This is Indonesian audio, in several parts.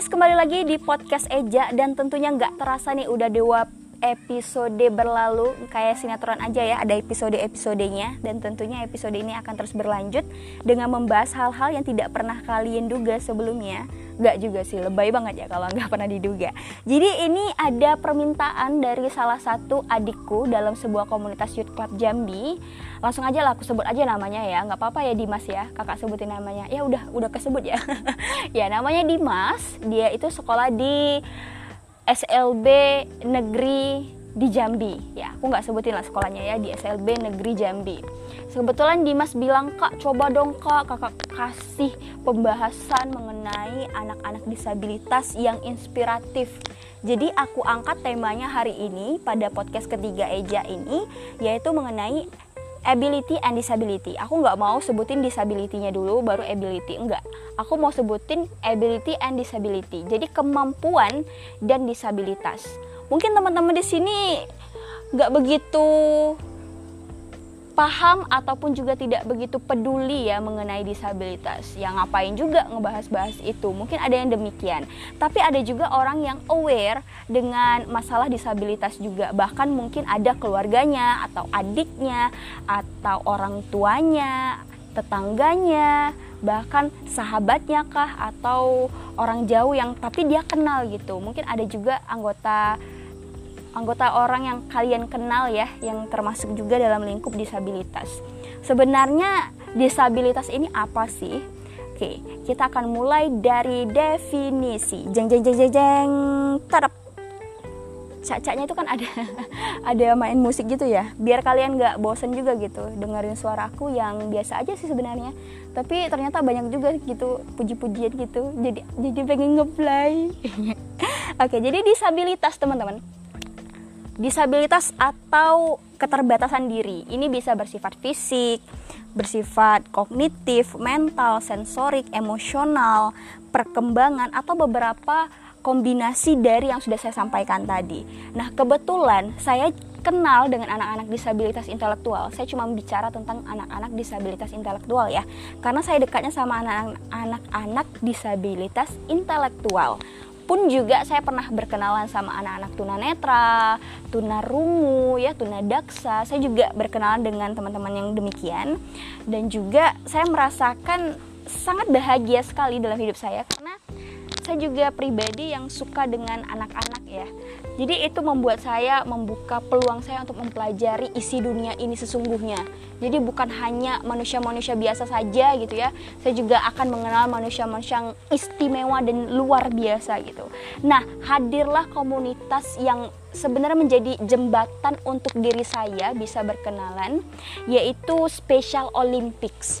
guys, kembali lagi di podcast Eja dan tentunya nggak terasa nih udah dua episode berlalu kayak sinetron aja ya ada episode-episodenya. Dan tentunya episode ini akan terus berlanjut dengan membahas hal-hal yang tidak pernah kalian duga sebelumnya Gak juga sih, lebay banget ya kalau nggak pernah diduga. Jadi ini ada permintaan dari salah satu adikku dalam sebuah komunitas youth club Jambi. Langsung aja lah aku sebut aja namanya ya, nggak apa-apa ya Dimas ya, kakak sebutin namanya. Ya udah, udah kesebut ya. ya namanya Dimas, dia itu sekolah di SLB Negeri di Jambi ya aku nggak sebutin lah sekolahnya ya di SLB Negeri Jambi kebetulan Dimas bilang kak coba dong kak kakak kasih pembahasan mengenai anak-anak disabilitas yang inspiratif jadi aku angkat temanya hari ini pada podcast ketiga Eja ini yaitu mengenai ability and disability. Aku nggak mau sebutin disability-nya dulu baru ability, enggak. Aku mau sebutin ability and disability. Jadi kemampuan dan disabilitas. Mungkin teman-teman di sini nggak begitu paham ataupun juga tidak begitu peduli ya mengenai disabilitas. Yang ngapain juga ngebahas-bahas itu. Mungkin ada yang demikian. Tapi ada juga orang yang aware dengan masalah disabilitas juga. Bahkan mungkin ada keluarganya atau adiknya atau orang tuanya, tetangganya, bahkan sahabatnya kah atau orang jauh yang tapi dia kenal gitu. Mungkin ada juga anggota anggota orang yang kalian kenal ya yang termasuk juga dalam lingkup disabilitas. Sebenarnya disabilitas ini apa sih? Oke, kita akan mulai dari definisi. Jeng jeng jeng jeng jeng. Tarap. Cacanya itu kan ada ada main musik gitu ya. Biar kalian nggak bosen juga gitu dengerin suara aku yang biasa aja sih sebenarnya. Tapi ternyata banyak juga gitu puji-pujian gitu. Jadi jadi pengen ngeplay. Oke, jadi disabilitas teman-teman disabilitas atau keterbatasan diri. Ini bisa bersifat fisik, bersifat kognitif, mental, sensorik, emosional, perkembangan atau beberapa kombinasi dari yang sudah saya sampaikan tadi. Nah, kebetulan saya kenal dengan anak-anak disabilitas intelektual. Saya cuma bicara tentang anak-anak disabilitas intelektual ya. Karena saya dekatnya sama anak-anak disabilitas intelektual pun juga saya pernah berkenalan sama anak-anak tunanetra, tunarungu, ya tunadaksa. Saya juga berkenalan dengan teman-teman yang demikian dan juga saya merasakan sangat bahagia sekali dalam hidup saya karena saya juga pribadi yang suka dengan anak-anak ya. Jadi itu membuat saya membuka peluang saya untuk mempelajari isi dunia ini sesungguhnya. Jadi bukan hanya manusia-manusia biasa saja gitu ya. Saya juga akan mengenal manusia-manusia yang istimewa dan luar biasa gitu. Nah, hadirlah komunitas yang sebenarnya menjadi jembatan untuk diri saya bisa berkenalan yaitu Special Olympics.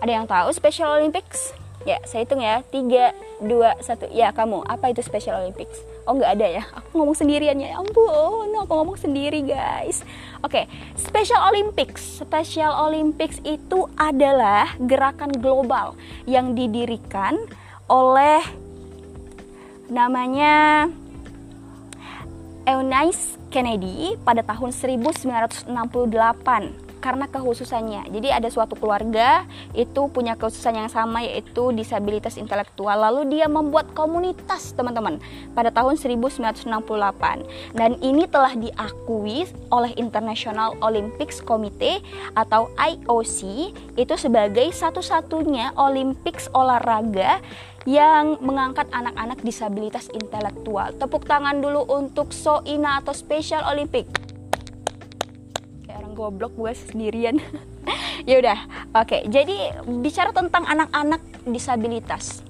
Ada yang tahu Special Olympics? Ya, saya hitung ya. 3 2 1. Ya, kamu. Apa itu Special Olympics? Oh nggak ada ya? Aku ngomong sendirian ya? Ampun aku ngomong sendiri guys. Oke okay. Special Olympics. Special Olympics itu adalah gerakan global yang didirikan oleh namanya Eunice Kennedy pada tahun 1968 karena kehususannya. Jadi ada suatu keluarga itu punya kehususan yang sama yaitu disabilitas intelektual. Lalu dia membuat komunitas, teman-teman, pada tahun 1968. Dan ini telah diakui oleh International Olympics Committee atau IOC itu sebagai satu-satunya Olympics olahraga yang mengangkat anak-anak disabilitas intelektual. Tepuk tangan dulu untuk Soina atau Special Olympic goblok gue sendirian. Ya udah oke. Okay. jadi bicara tentang anak-anak disabilitas.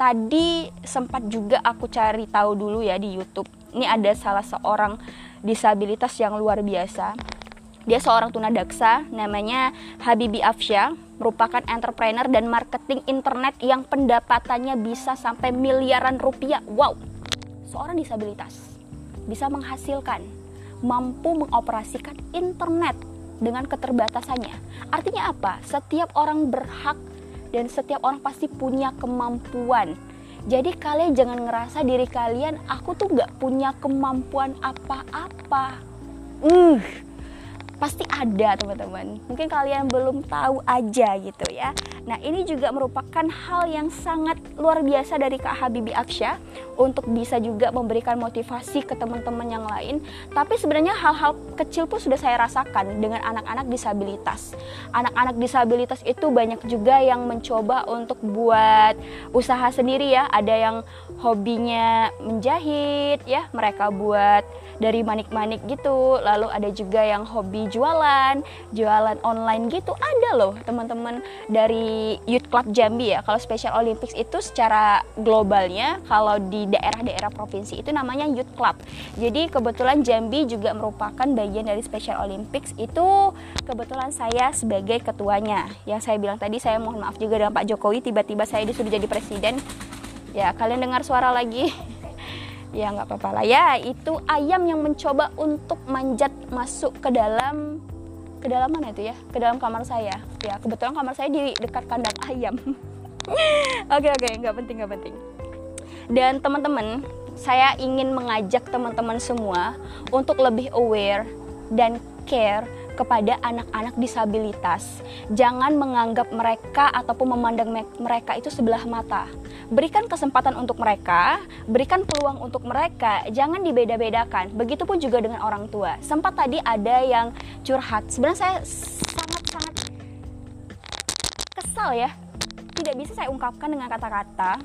Tadi sempat juga aku cari tahu dulu ya di YouTube. Ini ada salah seorang disabilitas yang luar biasa. Dia seorang tunadaksa namanya Habibi Afsya merupakan entrepreneur dan marketing internet yang pendapatannya bisa sampai miliaran rupiah. Wow seorang disabilitas bisa menghasilkan mampu mengoperasikan internet dengan keterbatasannya. Artinya apa? Setiap orang berhak dan setiap orang pasti punya kemampuan. Jadi kalian jangan ngerasa diri kalian aku tuh gak punya kemampuan apa-apa. Uh, pasti ada teman-teman. Mungkin kalian belum tahu aja gitu ya. Nah, ini juga merupakan hal yang sangat luar biasa dari Kak Habibi Aksya untuk bisa juga memberikan motivasi ke teman-teman yang lain. Tapi sebenarnya hal-hal kecil pun sudah saya rasakan dengan anak-anak disabilitas. Anak-anak disabilitas itu banyak juga yang mencoba untuk buat usaha sendiri ya. Ada yang hobinya menjahit ya, mereka buat dari manik-manik gitu. Lalu ada juga yang hobi jualan, jualan online gitu. Ada loh teman-teman dari Youth Club Jambi ya. Kalau Special Olympics itu secara globalnya kalau di daerah-daerah provinsi itu namanya Youth Club. Jadi kebetulan Jambi juga merupakan bagian dari Special Olympics itu kebetulan saya sebagai ketuanya. Yang saya bilang tadi saya mohon maaf juga dengan Pak Jokowi tiba-tiba saya disuruh jadi presiden. Ya, kalian dengar suara lagi ya nggak apa-apa lah. Ya itu ayam yang mencoba untuk manjat masuk ke dalam ke dalam mana itu ya? Ke dalam kamar saya. Ya kebetulan kamar saya di dekat kandang ayam. Oke oke nggak penting nggak penting. Dan teman-teman saya ingin mengajak teman-teman semua untuk lebih aware dan care kepada anak-anak disabilitas. Jangan menganggap mereka ataupun memandang mereka itu sebelah mata. Berikan kesempatan untuk mereka, berikan peluang untuk mereka, jangan dibeda-bedakan. Begitupun juga dengan orang tua. Sempat tadi ada yang curhat. Sebenarnya saya sangat-sangat kesal ya. Tidak bisa saya ungkapkan dengan kata-kata,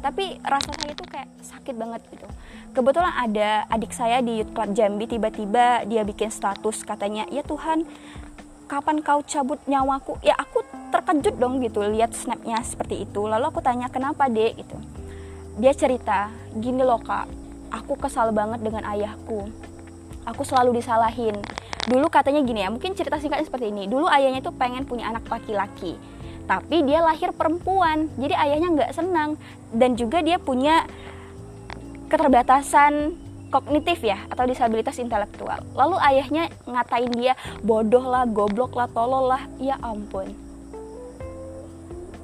tapi rasa saya itu kayak sakit banget gitu. Kebetulan ada adik saya di Youth Club Jambi tiba-tiba dia bikin status katanya ya Tuhan kapan kau cabut nyawaku? Ya aku terkejut dong gitu lihat snapnya seperti itu. Lalu aku tanya kenapa dek? Gitu. Dia cerita gini loh kak aku kesal banget dengan ayahku. Aku selalu disalahin. Dulu katanya gini ya mungkin cerita singkatnya seperti ini. Dulu ayahnya tuh pengen punya anak laki-laki tapi dia lahir perempuan jadi ayahnya nggak senang. Dan juga dia punya keterbatasan kognitif ya atau disabilitas intelektual. Lalu ayahnya ngatain dia bodoh lah goblok lah tolol lah. Ya ampun.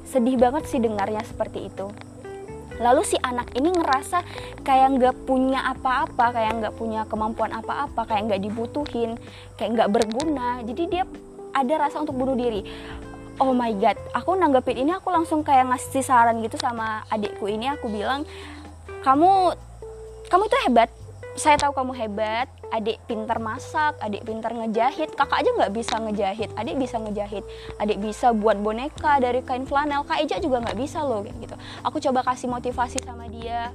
Sedih banget sih dengarnya seperti itu. Lalu si anak ini ngerasa kayak nggak punya apa-apa kayak nggak punya kemampuan apa-apa kayak nggak dibutuhin kayak nggak berguna. Jadi dia ada rasa untuk bunuh diri oh my god aku nanggepin ini aku langsung kayak ngasih saran gitu sama adikku ini. Aku bilang kamu kamu itu hebat. Saya tahu kamu hebat. Adik pintar masak adik pintar ngejahit. Kakak aja nggak bisa ngejahit. Adik bisa ngejahit. Adik bisa buat boneka dari kain flanel. Kak Eja juga nggak bisa loh gitu. Aku coba kasih motivasi sama dia.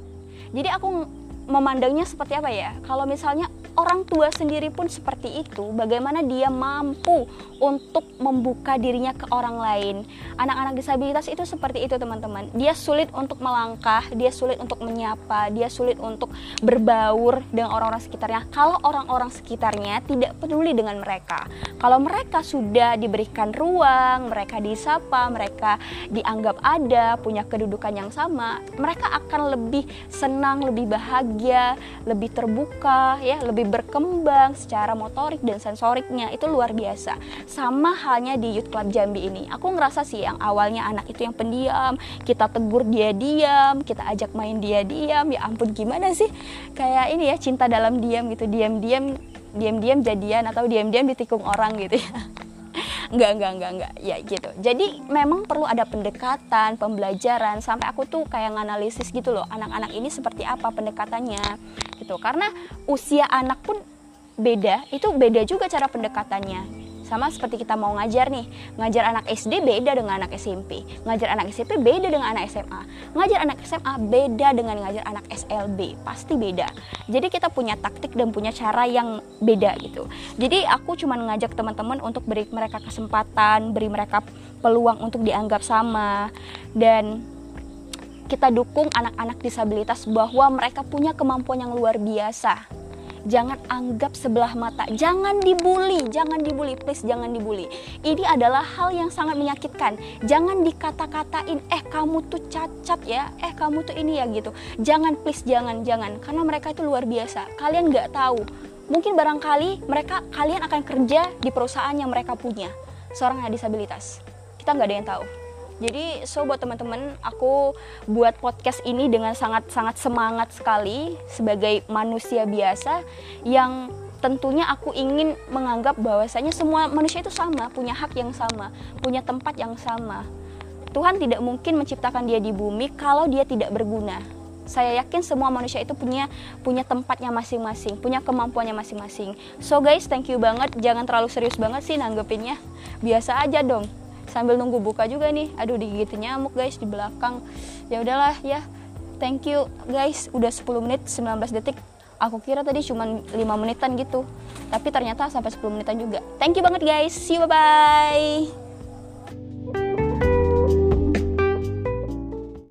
Jadi aku memandangnya seperti apa ya? Kalau misalnya orang tua sendiri pun seperti itu, bagaimana dia mampu untuk membuka dirinya ke orang lain? Anak-anak disabilitas itu seperti itu, teman-teman. Dia sulit untuk melangkah, dia sulit untuk menyapa, dia sulit untuk berbaur dengan orang-orang sekitarnya. Kalau orang-orang sekitarnya tidak peduli dengan mereka, kalau mereka sudah diberikan ruang, mereka disapa, mereka dianggap ada, punya kedudukan yang sama, mereka akan lebih senang, lebih bahagia bahagia, lebih terbuka, ya, lebih berkembang secara motorik dan sensoriknya itu luar biasa. Sama halnya di Youth Club Jambi ini. Aku ngerasa sih yang awalnya anak itu yang pendiam, kita tegur dia diam, kita ajak main dia diam, ya ampun gimana sih? Kayak ini ya cinta dalam diam gitu, diam-diam diam-diam jadian atau diam-diam ditikung orang gitu ya enggak enggak enggak enggak ya gitu. Jadi memang perlu ada pendekatan pembelajaran sampai aku tuh kayak nganalisis gitu loh anak-anak ini seperti apa pendekatannya gitu. Karena usia anak pun beda itu beda juga cara pendekatannya sama seperti kita mau ngajar nih, ngajar anak SD beda dengan anak SMP, ngajar anak SMP beda dengan anak SMA, ngajar anak SMA beda dengan ngajar anak SLB, pasti beda. Jadi kita punya taktik dan punya cara yang beda gitu. Jadi aku cuma ngajak teman-teman untuk beri mereka kesempatan, beri mereka peluang untuk dianggap sama dan kita dukung anak-anak disabilitas bahwa mereka punya kemampuan yang luar biasa jangan anggap sebelah mata. Jangan dibully. Jangan dibully. Please jangan dibully. Ini adalah hal yang sangat menyakitkan. Jangan dikata-katain eh kamu tuh cacat ya. Eh kamu tuh ini ya gitu. Jangan please jangan jangan. Karena mereka itu luar biasa. Kalian nggak tahu. Mungkin barangkali mereka kalian akan kerja di perusahaan yang mereka punya. Seorang disabilitas. Kita nggak ada yang tahu jadi so buat teman-teman, aku buat podcast ini dengan sangat-sangat semangat sekali sebagai manusia biasa yang tentunya aku ingin menganggap bahwasanya semua manusia itu sama, punya hak yang sama, punya tempat yang sama. Tuhan tidak mungkin menciptakan dia di bumi kalau dia tidak berguna. Saya yakin semua manusia itu punya punya tempatnya masing-masing, punya kemampuannya masing-masing. So guys, thank you banget. Jangan terlalu serius banget sih nanggepinnya. Biasa aja dong. Sambil nunggu buka juga nih. Aduh digigit nyamuk guys di belakang. Ya udahlah ya. Thank you guys. Udah 10 menit 19 detik. Aku kira tadi cuma 5 menitan gitu. Tapi ternyata sampai 10 menitan juga. Thank you banget guys. See you bye bye.